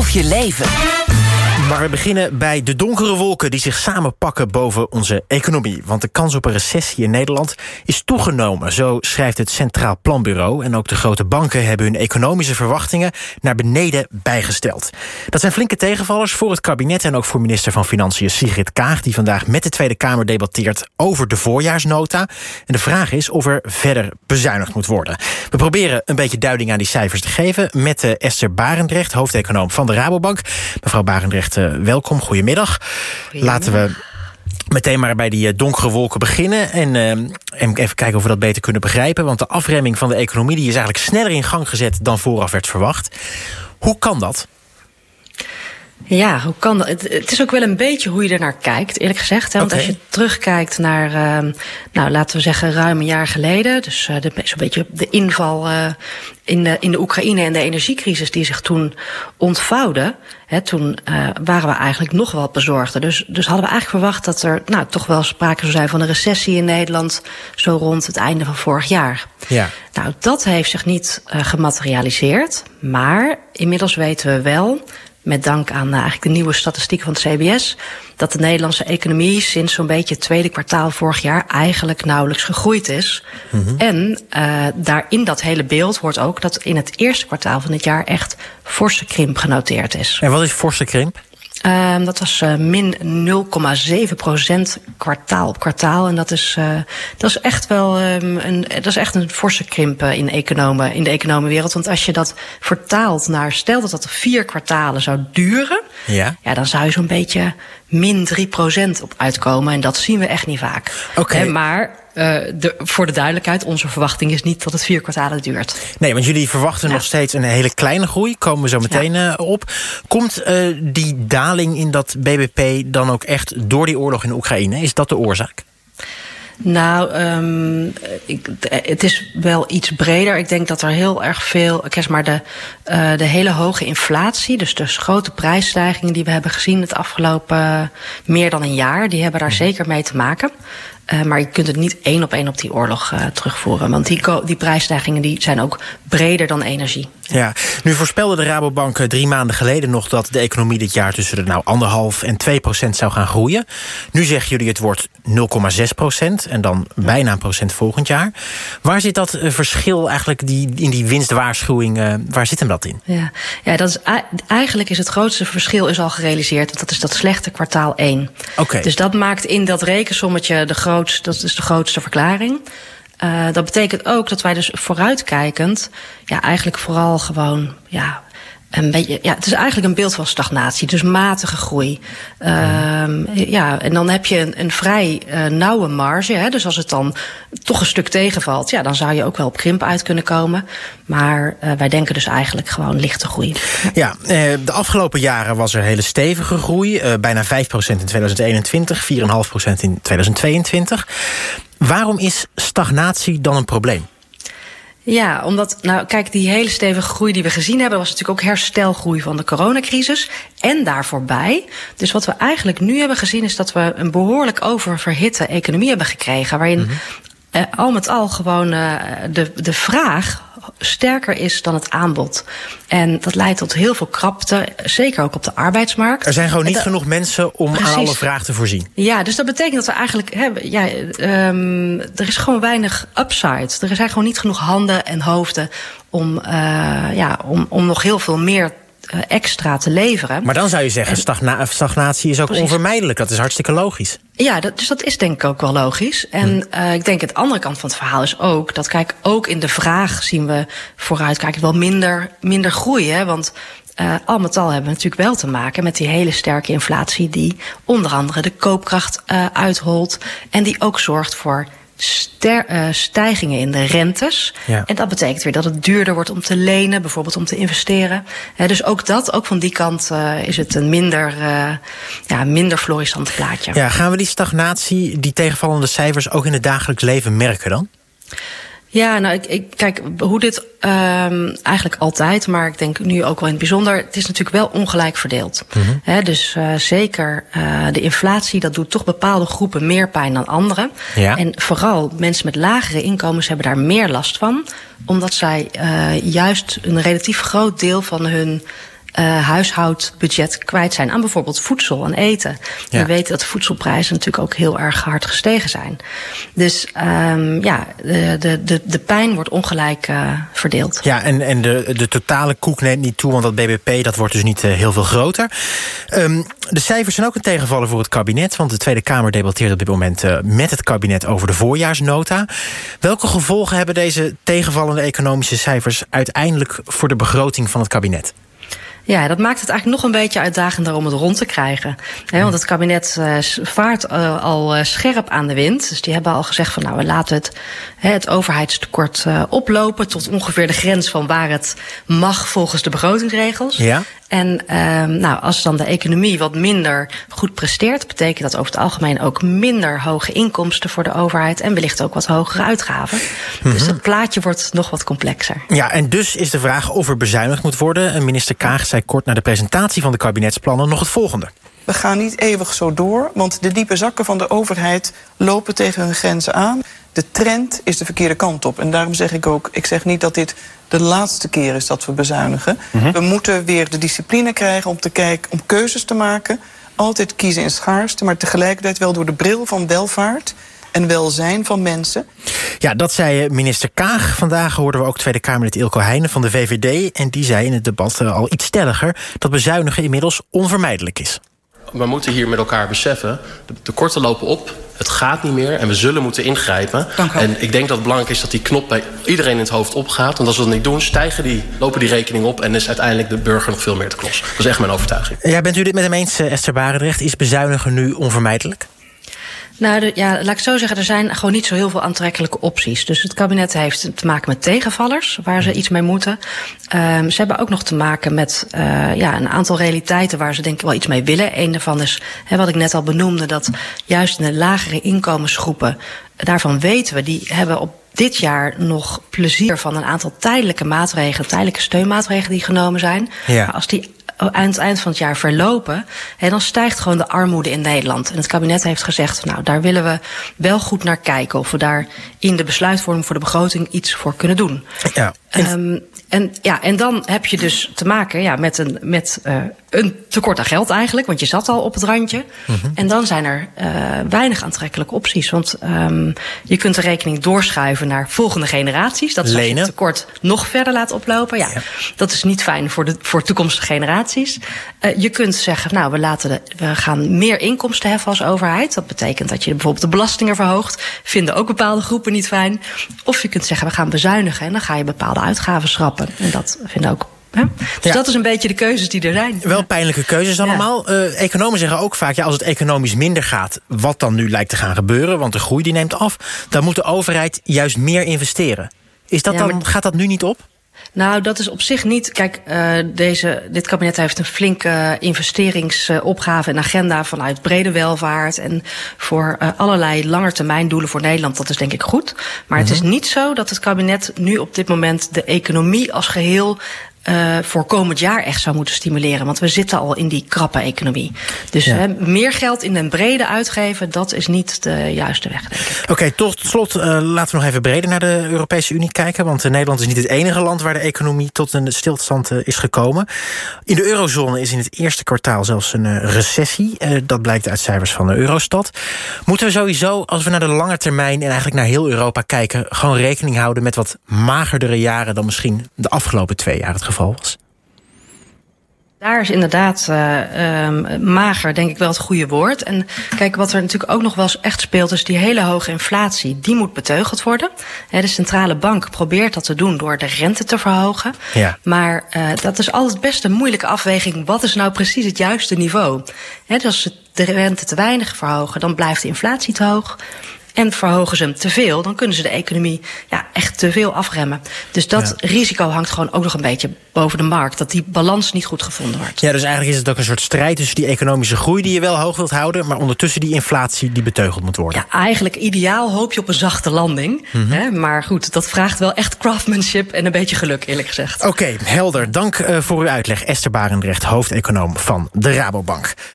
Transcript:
of je leven. Maar we beginnen bij de donkere wolken die zich samenpakken boven onze economie. Want de kans op een recessie in Nederland is toegenomen. Zo schrijft het Centraal Planbureau. En ook de grote banken hebben hun economische verwachtingen naar beneden bijgesteld. Dat zijn flinke tegenvallers voor het kabinet en ook voor minister van Financiën Sigrid Kaag, die vandaag met de Tweede Kamer debatteert over de voorjaarsnota. En de vraag is of er verder bezuinigd moet worden. We proberen een beetje duiding aan die cijfers te geven met uh, Esther Barendrecht, hoofdeconoom van de Rabobank. Mevrouw Barendrecht, uh, welkom, goedemiddag. Laten we meteen maar bij die uh, donkere wolken beginnen. En, uh, en, even kijken of we dat beter kunnen begrijpen. Want de afremming van de economie die is eigenlijk sneller in gang gezet dan vooraf werd verwacht. Hoe kan dat? Ja, hoe kan dat? Het, is ook wel een beetje hoe je er naar kijkt, eerlijk gezegd. Hè? Want okay. als je terugkijkt naar, uh, nou, laten we zeggen, ruim een jaar geleden. Dus uh, zo'n beetje de inval uh, in, de, in de Oekraïne en de energiecrisis die zich toen ontvouwde. Hè, toen waren we eigenlijk nog wel bezorgder. Dus, dus hadden we eigenlijk verwacht dat er nou, toch wel sprake zou zijn van een recessie in Nederland. Zo rond het einde van vorig jaar. Ja. Nou, dat heeft zich niet gematerialiseerd. Maar inmiddels weten we wel met dank aan uh, eigenlijk de nieuwe statistieken van het CBS, dat de Nederlandse economie sinds zo'n beetje het tweede kwartaal vorig jaar eigenlijk nauwelijks gegroeid is. Mm -hmm. En uh, daar in dat hele beeld hoort ook dat in het eerste kwartaal van dit jaar echt forse krimp genoteerd is. En wat is forse krimp? Uh, dat was uh, min 0,7 procent kwartaal op kwartaal. En dat is, uh, dat is echt wel um, een, dat is echt een forse krimp in, economen, in de economenwereld. Want als je dat vertaalt naar, stel dat dat vier kwartalen zou duren, ja. Ja, dan zou je zo'n beetje min 3 procent op uitkomen. En dat zien we echt niet vaak. Oké. Okay. Maar uh, de, voor de duidelijkheid, onze verwachting is niet dat het vier kwartalen duurt. Nee, want jullie verwachten ja. nog steeds een hele kleine groei. Komen we zo meteen ja. uh, op. Komt uh, die daling in dat BBP dan ook echt door die oorlog in Oekraïne? Is dat de oorzaak? Nou, um, ik, het is wel iets breder. Ik denk dat er heel erg veel. Kijk maar, de, uh, de hele hoge inflatie, dus de grote prijsstijgingen die we hebben gezien het afgelopen meer dan een jaar, die hebben daar zeker mee te maken. Uh, maar je kunt het niet één op één op die oorlog uh, terugvoeren. Want die, die prijsstijgingen die zijn ook breder dan energie. Ja, nu voorspelde de Rabobank drie maanden geleden nog dat de economie dit jaar tussen de nou anderhalf en 2 procent zou gaan groeien. Nu zeggen jullie het wordt 0,6 procent en dan bijna een procent volgend jaar. Waar zit dat verschil eigenlijk die, in die winstwaarschuwing? Uh, waar zit hem dat in? Ja, ja dat is, eigenlijk is het grootste verschil is al gerealiseerd. Want dat is dat slechte kwartaal 1. Oké. Okay. Dus dat maakt in dat rekensommetje de dat is de grootste verklaring. Uh, dat betekent ook dat wij dus vooruitkijkend, ja, eigenlijk vooral gewoon, ja, ja, het is eigenlijk een beeld van stagnatie, dus matige groei. Uh, ja, en dan heb je een, een vrij uh, nauwe marge. Hè, dus als het dan toch een stuk tegenvalt, ja, dan zou je ook wel op krimp uit kunnen komen. Maar uh, wij denken dus eigenlijk gewoon lichte groei. Ja, ja de afgelopen jaren was er hele stevige groei. bijna 5% in 2021, 4,5% in 2022. Waarom is stagnatie dan een probleem? Ja, omdat, nou kijk, die hele stevige groei die we gezien hebben, was natuurlijk ook herstelgroei van de coronacrisis. En daarvoorbij. Dus wat we eigenlijk nu hebben gezien, is dat we een behoorlijk oververhitte economie hebben gekregen. Waarin mm -hmm. uh, al met al gewoon uh, de, de vraag sterker is dan het aanbod. En dat leidt tot heel veel krapte, zeker ook op de arbeidsmarkt. Er zijn gewoon niet dat, genoeg mensen om precies. aan alle vraag te voorzien. Ja, dus dat betekent dat we eigenlijk hebben. Ja, um, er is gewoon weinig upside. Er zijn gewoon niet genoeg handen en hoofden om, uh, ja, om, om nog heel veel meer extra te leveren. Maar dan zou je zeggen, stagna stagnatie is ook Precies. onvermijdelijk. Dat is hartstikke logisch. Ja, dat, dus dat is denk ik ook wel logisch. En hm. uh, ik denk het andere kant van het verhaal is ook... dat kijk, ook in de vraag zien we vooruit kijken wel minder, minder groei. Hè? Want uh, al met al hebben we natuurlijk wel te maken met die hele sterke inflatie... die onder andere de koopkracht uh, uitholt... en die ook zorgt voor ster, uh, stijgingen in de rentes. Ja. En dat betekent weer dat het duurder wordt om te lenen, bijvoorbeeld om te investeren. Uh, dus ook dat, ook van die kant uh, is het een minder, ja, minder florissant plaatje. Ja, gaan we die stagnatie, die tegenvallende cijfers ook in het dagelijks leven merken dan? Ja, nou, ik, ik, kijk, hoe dit um, eigenlijk altijd, maar ik denk nu ook wel in het bijzonder, het is natuurlijk wel ongelijk verdeeld. Mm -hmm. He, dus uh, zeker uh, de inflatie, dat doet toch bepaalde groepen meer pijn dan anderen. Ja. En vooral mensen met lagere inkomens hebben daar meer last van, omdat zij uh, juist een relatief groot deel van hun uh, huishoudbudget kwijt zijn aan bijvoorbeeld voedsel en eten. We weten dat voedselprijzen natuurlijk ook heel erg hard gestegen zijn. Dus um, ja, de, de, de pijn wordt ongelijk uh, verdeeld. Ja, en, en de, de totale koek neemt niet toe, want dat BBP dat wordt dus niet uh, heel veel groter. Um, de cijfers zijn ook een tegenvaller voor het kabinet, want de Tweede Kamer debatteert op dit moment met het kabinet over de voorjaarsnota. Welke gevolgen hebben deze tegenvallende economische cijfers uiteindelijk voor de begroting van het kabinet? Ja, dat maakt het eigenlijk nog een beetje uitdagender om het rond te krijgen. want het kabinet uh, vaart uh, al uh, scherp aan de wind. Dus die hebben al gezegd van nou, we laten het, het overheidstekort oplopen tot ongeveer de grens van waar het mag volgens de begrotingsregels. Ja. En ehm, nou, als dan de economie wat minder goed presteert, betekent dat over het algemeen ook minder hoge inkomsten voor de overheid en wellicht ook wat hogere uitgaven. Dus het plaatje wordt nog wat complexer. Ja, en dus is de vraag of er bezuinigd moet worden. Minister Kaag zei kort na de presentatie van de kabinetsplannen nog het volgende. We gaan niet eeuwig zo door, want de diepe zakken van de overheid lopen tegen hun grenzen aan. De trend is de verkeerde kant op. En daarom zeg ik ook, ik zeg niet dat dit de laatste keer is dat we bezuinigen. Mhm. We moeten weer de discipline krijgen om te kijken, om keuzes te maken. Altijd kiezen in schaarste, maar tegelijkertijd wel door de bril van welvaart en welzijn van mensen. Ja, dat zei minister Kaag. Vandaag hoorden we ook Tweede Kamerlid Ilko Heijnen van de VVD. En die zei in het debat eh, al iets stelliger dat bezuinigen inmiddels onvermijdelijk is. We moeten hier met elkaar beseffen, de tekorten lopen op. Het gaat niet meer en we zullen moeten ingrijpen. En ik denk dat het belangrijk is dat die knop bij iedereen in het hoofd opgaat. Want als we dat niet doen, stijgen die, lopen die rekening op... en is uiteindelijk de burger nog veel meer te klos. Dat is echt mijn overtuiging. Ja, bent u dit met hem eens, eh, Esther Barendrecht? Is bezuinigen nu onvermijdelijk? Nou, ja, laat ik zo zeggen, er zijn gewoon niet zo heel veel aantrekkelijke opties. Dus het kabinet heeft te maken met tegenvallers, waar ze iets mee moeten. Um, ze hebben ook nog te maken met uh, ja, een aantal realiteiten waar ze denk ik wel iets mee willen. Een daarvan is, hè, wat ik net al benoemde, dat juist in de lagere inkomensgroepen, daarvan weten we, die hebben op dit jaar nog plezier van een aantal tijdelijke maatregelen, tijdelijke steunmaatregelen die genomen zijn. Ja. Maar als die aan het eind van het jaar verlopen, en dan stijgt gewoon de armoede in Nederland. En het kabinet heeft gezegd, nou, daar willen we wel goed naar kijken of we daar in de besluitvorming voor de begroting iets voor kunnen doen. Ja. Um, en, ja, en dan heb je dus te maken ja, met, een, met uh, een tekort aan geld eigenlijk, want je zat al op het randje. Mm -hmm. En dan zijn er uh, weinig aantrekkelijke opties. Want um, je kunt de rekening doorschuiven naar volgende generaties. Dat is als je het tekort nog verder laat oplopen. Ja, ja, dat is niet fijn voor, de, voor toekomstige generaties. Uh, je kunt zeggen, nou, we, laten de, we gaan meer inkomsten heffen als overheid. Dat betekent dat je bijvoorbeeld de belastingen verhoogt. Vinden ook bepaalde groepen niet fijn. Of je kunt zeggen, we gaan bezuinigen en dan ga je bepaalde uitgaven schrappen. En dat vind ik ook Hè? Dus dat is een beetje de keuzes die er zijn. Wel pijnlijke keuzes allemaal. Ja. Uh, economen zeggen ook vaak, ja, als het economisch minder gaat... wat dan nu lijkt te gaan gebeuren, want de groei die neemt af... dan moet de overheid juist meer investeren. Is dat ja, dan, gaat dat nu niet op? Nou, dat is op zich niet. Kijk, uh, deze, dit kabinet heeft een flinke investeringsopgave en agenda vanuit brede welvaart. En voor uh, allerlei langetermijndoelen voor Nederland. Dat is denk ik goed. Maar mm -hmm. het is niet zo dat het kabinet nu op dit moment de economie als geheel uh, voor komend jaar echt zou moeten stimuleren. Want we zitten al in die krappe economie. Dus ja. meer geld in den brede uitgeven, dat is niet de juiste weg. Oké, okay, tot slot uh, laten we nog even breder naar de Europese Unie kijken. Want Nederland is niet het enige land waar de economie tot een stilstand is gekomen. In de eurozone is in het eerste kwartaal zelfs een recessie. dat blijkt uit cijfers van de Eurostat. Moeten we sowieso, als we naar de lange termijn... en eigenlijk naar heel Europa kijken... gewoon rekening houden met wat magerdere jaren... dan misschien de afgelopen twee jaar het geval was? Daar is inderdaad uh, um, mager, denk ik wel het goede woord. En kijk, wat er natuurlijk ook nog wel eens echt speelt, is die hele hoge inflatie. Die moet beteugeld worden. de centrale bank probeert dat te doen door de rente te verhogen. Ja. Maar uh, dat is altijd best een moeilijke afweging. Wat is nou precies het juiste niveau? He, dus als ze de rente te weinig verhogen, dan blijft de inflatie te hoog. En verhogen ze hem te veel, dan kunnen ze de economie ja, echt te veel afremmen. Dus dat ja. risico hangt gewoon ook nog een beetje boven de markt. Dat die balans niet goed gevonden wordt. Ja, dus eigenlijk is het ook een soort strijd tussen die economische groei die je wel hoog wilt houden, maar ondertussen die inflatie die beteugeld moet worden. Ja, eigenlijk ideaal hoop je op een zachte landing. Mm -hmm. hè, maar goed, dat vraagt wel echt craftsmanship en een beetje geluk, eerlijk gezegd. Oké, okay, helder. Dank uh, voor uw uitleg. Esther Barendrecht, hoofdeconoom van de Rabobank.